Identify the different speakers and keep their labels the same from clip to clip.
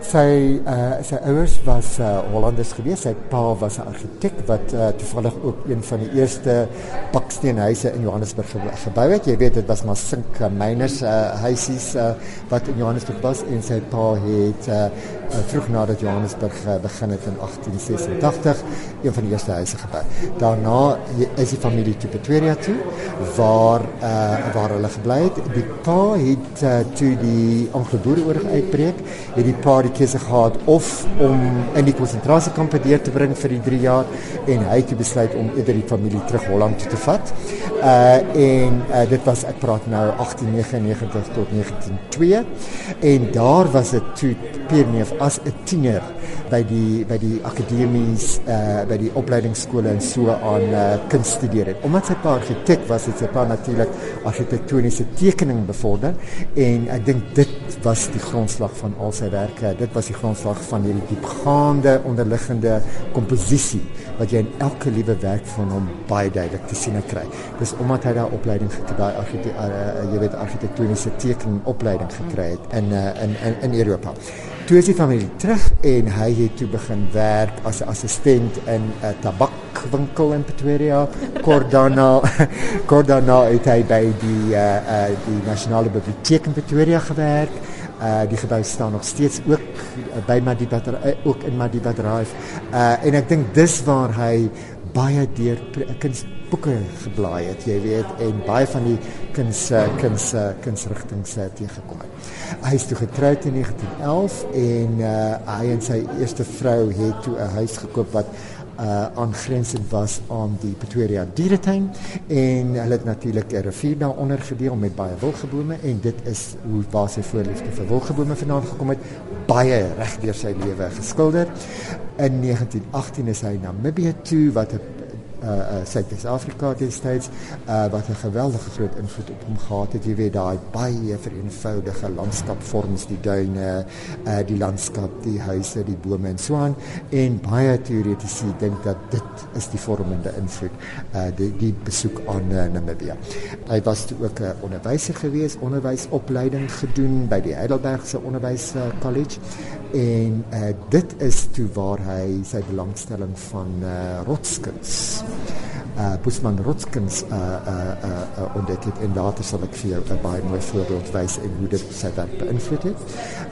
Speaker 1: Sy uh sy ouers was uh Hollanders geweest. Sy pa was 'n argitek wat uh toevallig ook een van die eerste baksteenhuise in Johannesburg gebou het. Jy weet dit was maar sink miners uh huisies uh wat in Johannesburg was en sy pa het uh uh, vroeg nadat Johannesburg uh, begin het in 1886 een van die eerste huise gebou. Daarna is die familie toe Pretoria toe waar uh, waar hulle gebly het. Die pa het uh, toe die Anglo-Boereoorlog uitbreek, het die pa die keuse gehad of om in die konsentrasiekampe deur te bring vir die 3 jaar en hy het besluit om eerder die familie terug Holland toe te vat. Uh en uh, dit was ek praat nou 1899 tot 1902 en daar was dit toe Pierneef as 'n tiener by die by die akademies uh by die opleidingsskole en so aan uh, kuns studeer het. Omdat sy pa argitek was, het sy pa natuurlik argitektoniese tekening bevorder en ek dink dit was die grondslag van al sy werke. Dit was die grondslag van hierdie diepgaande onderliggende komposisie wat jy in elke liewe werk van hom baie duidelik te sien kry. Dis omdat hy daai opleiding gekry het, daai argitek uh, uh, jy weet argitektoniese tekening opleiding gekry het in uh, in in in Europa toe is die familie terug en hy het toe begin werk as 'n assistent in 'n tabakwinkel in Pretoria. Cordana Cordana het hy by die uh, uh die nasionale biblioteek in Pretoria gewerk. Uh die gebou staan nog steeds ook uh, by Madiba uh, ook in Madiba Drive. Uh en ek dink dis waar hy baie deur kunsboeke geblaai het, jy weet, en baie van die kuns kuns kunsrigtinge teëgekom het. Hy is toe getroud in 1911 en uh, hy en sy eerste vrou het toe 'n huis gekoop wat uh aangrensend was aan die Pretoria dieretuin en hulle het natuurlik 'n rivier daaronder gedeel met baie wilgebome en dit is hoe waar sy voorliefde vir wilgebome vandaan gekom het. Baie reg deur sy lewe geskilder in 1918 is hy na Namibië toe wat 'n uh, uh, Suid-Afrika destyds uh, wat 'n geweldige groot invloed op hom gehad het. Jy weet daai baie vereenvoudige landskapvorms, die duine, uh, die landskap, die huise, die bome en so aan en baie teoretici dink dat dit is die vormende invloed uh, die die besoek aan uh, Namibië. Hy was toe ook uh, onderwyser gewees, onderwysopleiding gedoen by die Heidelbergse Onderwys uh, en uh, dit is toe waar hy sy belangstelling van uh, rotskuns uh Busman Rotskens uh uh uh, uh ontdek het en later sal ek vir jou 'n baie mooi voorbeeld wys en hoe dit sy werk beïnvloed het.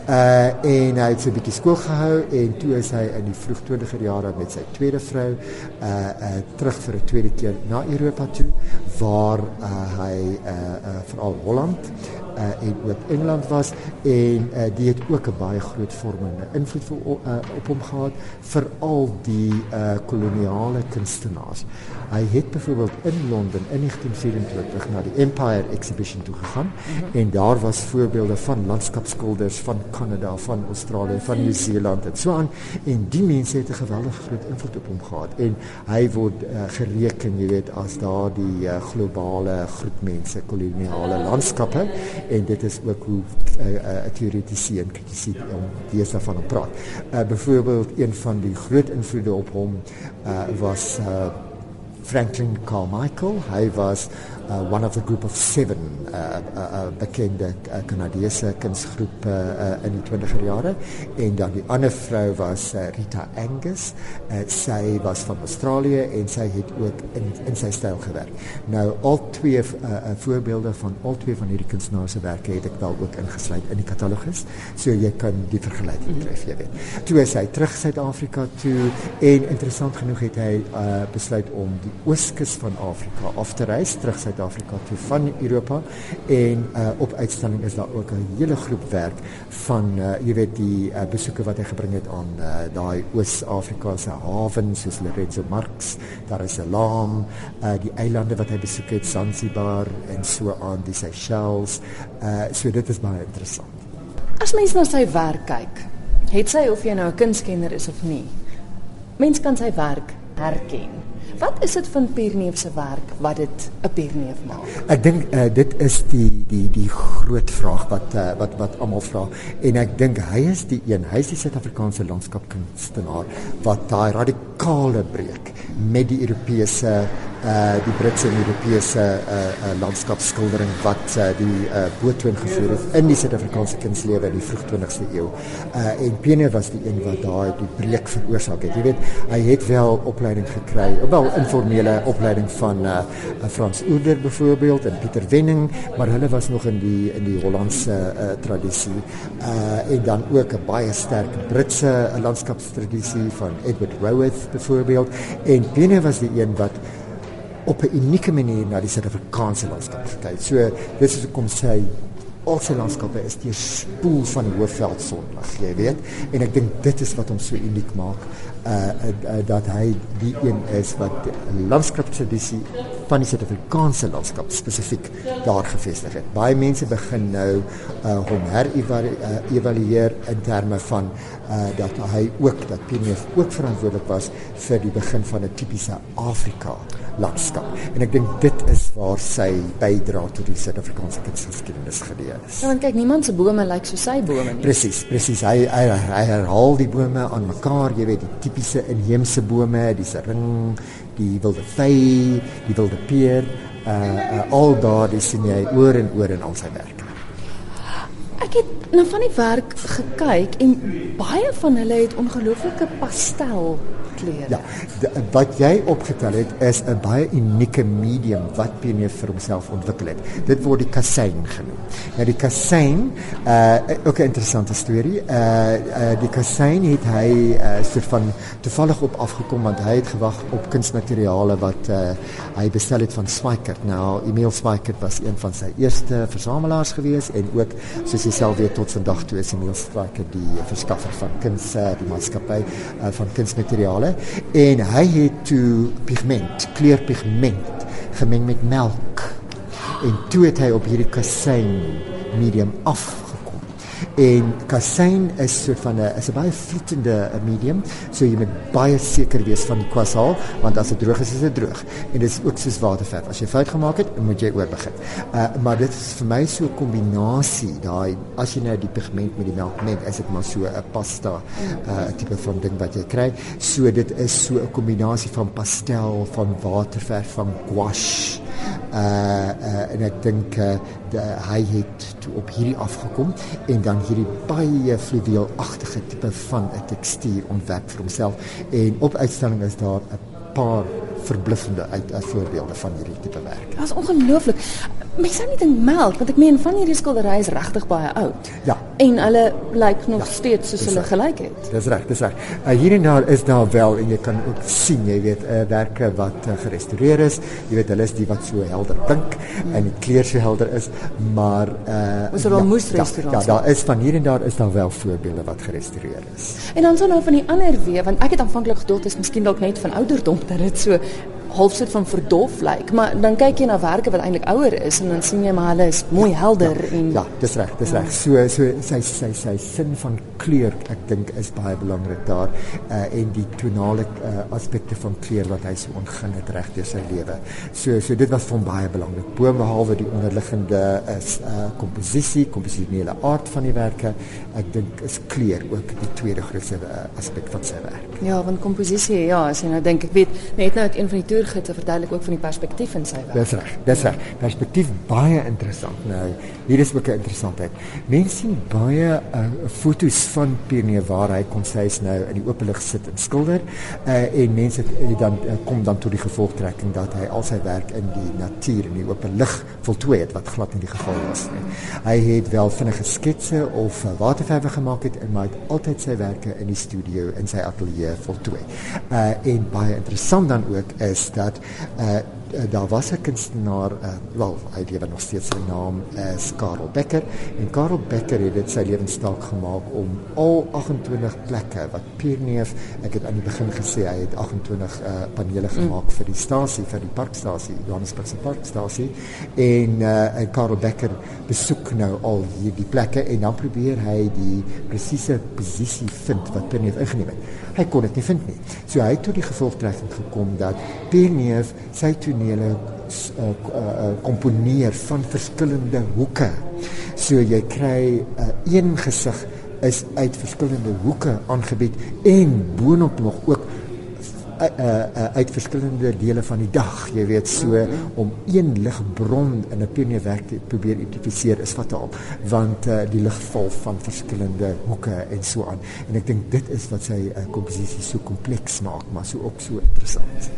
Speaker 1: Uh en hy het 'n bietjie skool gehou en toe is hy in die vroeg 20er jare met sy tweede vrou uh uh terug vir 'n tweede keer na Europa toe waar uh, hy uh, uh veral Holland uh, en ook Engeland was en uh, die het ook 'n baie groot vormende invloed vir, uh, op hom gehad veral die uh, koloniale kunstenaars. Hy het byvoorbeeld in Londen in 1924 na die Empire Exhibition toe gegaan -hmm. en daar was voorbeelde van landskapskilders van Kanada, van Australië, van Nieu-Seeland en so aan en die mense het 'n geweldige groot invloed op hom gehad en hy word uh, gereken, jy weet, as daardie uh, globale groep mense, koloniale landskappe en dit is ook hoe 'n uh, uh, teoretiese en kritiese om dis daarvan praat. Uh, byvoorbeeld een van die groot invloede op hom uh, was uh, Franklin Carmichael. Hy was uh, one of a group of seven uh, uh, uh, bekende uh, Canadese kunsgroep uh, uh, in die 20er jare en dan die ander vrou was uh, Rita Angus. Uh, sy was van Australië en sy het ook in in sy styl gewerk. Nou al twee uh, uh, voorbeelde van al twee van hierdie kunstenaars se werke het ek wel ook ingesluit in die katalogus. So jy kan die vergelyking tref, jy weet. Toe is hy terug Suid-Afrika toe en interessant genoeg het hy uh, besluit om die ooskus van Afrika af te reis terug Suid Suid-Afrika toe van Europa en uh, op uitstalling is daar ook 'n hele groep werk van uh, jy weet die uh, besoeke wat hy gebring het aan uh, daai Oos-Afrika se hawens soos Lorenzo Marx, daar is laam, uh, die eilande wat hy besoek het Zanzibar en so aan die Seychelles. Uh, so dit is baie interessant.
Speaker 2: As mens na sy werk kyk, het sy of jy nou 'n kunskenner is of nie, mens kan sy werk herken. Wat is dit van Pierneef se werk wat dit 'n Pierneef maak?
Speaker 1: Ek dink uh, dit is die die die groot vraag wat uh, wat wat almal vra en ek dink hy is die een, hy is die Suid-Afrikaanse landskapkunstenaar wat daai radikale breek met die Europese uh die Britse en Europese uh, uh landskapskildering wat uh, die uh boottoon gevoer het in die Suid-Afrikaanse kunslewe in die vroeg 20ste eeu. Uh en Pene was die een wat daai die breek veroorsaak het. Jy weet, hy het wel opleiding gekry, wel informele opleiding van uh Frans Oeder byvoorbeeld en Pieter Wenning, maar hulle was nog in die in die Hollandse uh tradisie. Uh en dan ook 'n baie sterk Britse landskapstradisie van Edward Roweth byvoorbeeld en Pene was die een wat op 'n unieke manier na die Suid-Afrikaanse landskap gekyk. So dis is hoekom sy al sy landskappe is die spoel van die Hoofveld sonlig, jy weet. En ek dink dit is wat hom so uniek maak uh, uh, uh dat hy die een is wat landskapstradisie van die Suid-Afrikaanse landskap spesifiek daar gevestig het. Baie mense begin nou uh hom herëvalueer uh, in terme van uh dat hy ook dat Pineef ook verantwoordelik was vir die begin van 'n tipiese Afrika landskap. En ek dink dit is waar sy bydra tot die Suid-Afrikaanse kunsgeskiedenis geleë is.
Speaker 2: Ja, want kyk, niemand se bome lyk like so sy bome nie.
Speaker 1: Presies, presies. Hy, hy hy herhaal die bome aan mekaar, jy weet, die tipiese inheemse bome, die sering, die wilde vy, die wilde peer, uh, uh al daardie sien jy oor en oor in al sy werk.
Speaker 2: Ek het na van die werk gekyk en baie van hulle het ongelooflike pastel kleure.
Speaker 1: Ja, de, wat jy opgetel het is 'n baie unieke medium wat Pene vir homself ontwikkel het. Dit word die kassein genoem. Nou die kassein, uh ook 'n interessante storie. Uh, uh die kassein het hy uh, soort van toevallig op afgekom want hy het gewag op kunsmateriale wat uh hy bestel het van Spykert. Nou Emil Spykert was een van sy eerste versamelaars gewees en ook soos hy self weet tot vandag toe is Emil Spykert die verskaffer van kuns, die maatskappy uh, van kunsmateriale hulle en hy het toe pigment, kleurpigment gemeng met melk. En toe het hy op hierdie kassein medium af En kassein is so van 'n is 'n baie vloetende medium, so jy moet baie seker wees van die kwasaal, want as dit droog is, is dit droog. En dit is ook soos waterverf. As jy fout gemaak het, moet jy oorbegin. Uh maar dit is vir my so 'n kombinasie, daai as jy nou die pigment met die melk meng, is dit maar so 'n pasta uh tipe van ding wat jy kry. So dit is so 'n kombinasie van pastel, van waterverf, van gouache uh, uh en ek dink uh, hy het toe op hierdie afgekom en dan hierdie baie fluweelagtige tipe van 'n tekstuur ontwerp vir homself en op uitstalling is daar 'n paar verbluffende uit uh, voorbeelde van hierdie tipe werk.
Speaker 2: Dit is ongelooflik. Mens sou nie dink melk, want ek meen van hierdie skilderye is regtig baie oud.
Speaker 1: Ja.
Speaker 2: En hulle lyk nog ja, steeds soos hulle gelyk het.
Speaker 1: Dis reg, dis reg. Uh, hier en daar is daar wel en jy kan ook sien, jy weet, uh, werke wat uh, gerestoreer is. Jy weet, hulle is die wat so helder blink hmm. en die kleur so helder is, maar uh
Speaker 2: Ons sal ja, moes restaureer.
Speaker 1: Ja, ja, daar is van hier en daar is daar wel voorbeelde wat gerestoreer is.
Speaker 2: En dan sou nou van die ander weer, want ek het aanvanklik gedoog dit is miskien dalk net van ouderdom dat dit so halfsit van verdof lyk, maar dan kyk jy na werke wat eintlik ouer is en dan sien jy maar hulle is mooi helder
Speaker 1: ja,
Speaker 2: en
Speaker 1: Ja, dis reg, dis ja. reg. So so sy sy sy sin van kleur ek dink is baie belangrik daar uh, en die tonale uh, aspekte van kleur wat hy so ontgin het reg deur sy lewe. So so dit was vir hom baie belangrik. Boonbehalwe die onderliggende is uh, komposisie, komposisionele aard van die werke, ek dink is kleur ook die tweede grootste uh, aspek van sy werk.
Speaker 2: Ja, want komposisie ja, as jy nou dink ek weet net nou uit een van die toergids verduidelik ook van die perspektief in sy werk.
Speaker 1: Dis reg. Dis reg. Perspektief baie interessant. Nou, hier is ook 'n interessantheid. Mense sien baie uh, foto's van Pierne waar hy kon sê hy's nou in die oop lig sit en skilder. Uh, en mense het, dan uh, kom dan tot die gevolgtrekking dat hy al sy werk in die natuur in die oop lig voltooi het wat glad nie die geval was nie. Hy het wel vinnige sketse of uh, waterverwe gemaak het en maar het altyd sy werke in die studio in sy ateljee voltooi. Uh, en baie interessant dan ook is dat uh, daar was 'n kunstenaar uh, wel hy lewe nog steeds sy naam is Karel Becker en Karel Becker het dit sy lewenstaak gemaak om al 28 plekke wat Pierneef ek het aan die begin gesê hy het 28 uh, panele gemaak mm. vir die stasie vir die parkstasie Johannesburgse parkstasie en uh, Karel Becker besoek nou al hierdie plekke en dan probeer hy die presiese posisie vind wat Pierneef ingeneem het hy kon dit nie vind nie. So hy het tot die gevolgtrekking gekom dat Pierneef sy tonele uh, uh, komponeer van verskillende hoeke. So jy kry 'n uh, een gesig is uit verskillende hoeke aangebied en boonop nog ook uh, uh, uit verskillende dele van die dag. Jy weet so om een ligbron in 'n pionier te probeer identifiseer is fataal want uh, die lig val van verskillende hoeke en so aan. En ek dink dit is wat sy uh, komposisie so kompleks maak, maar so ook so interessant.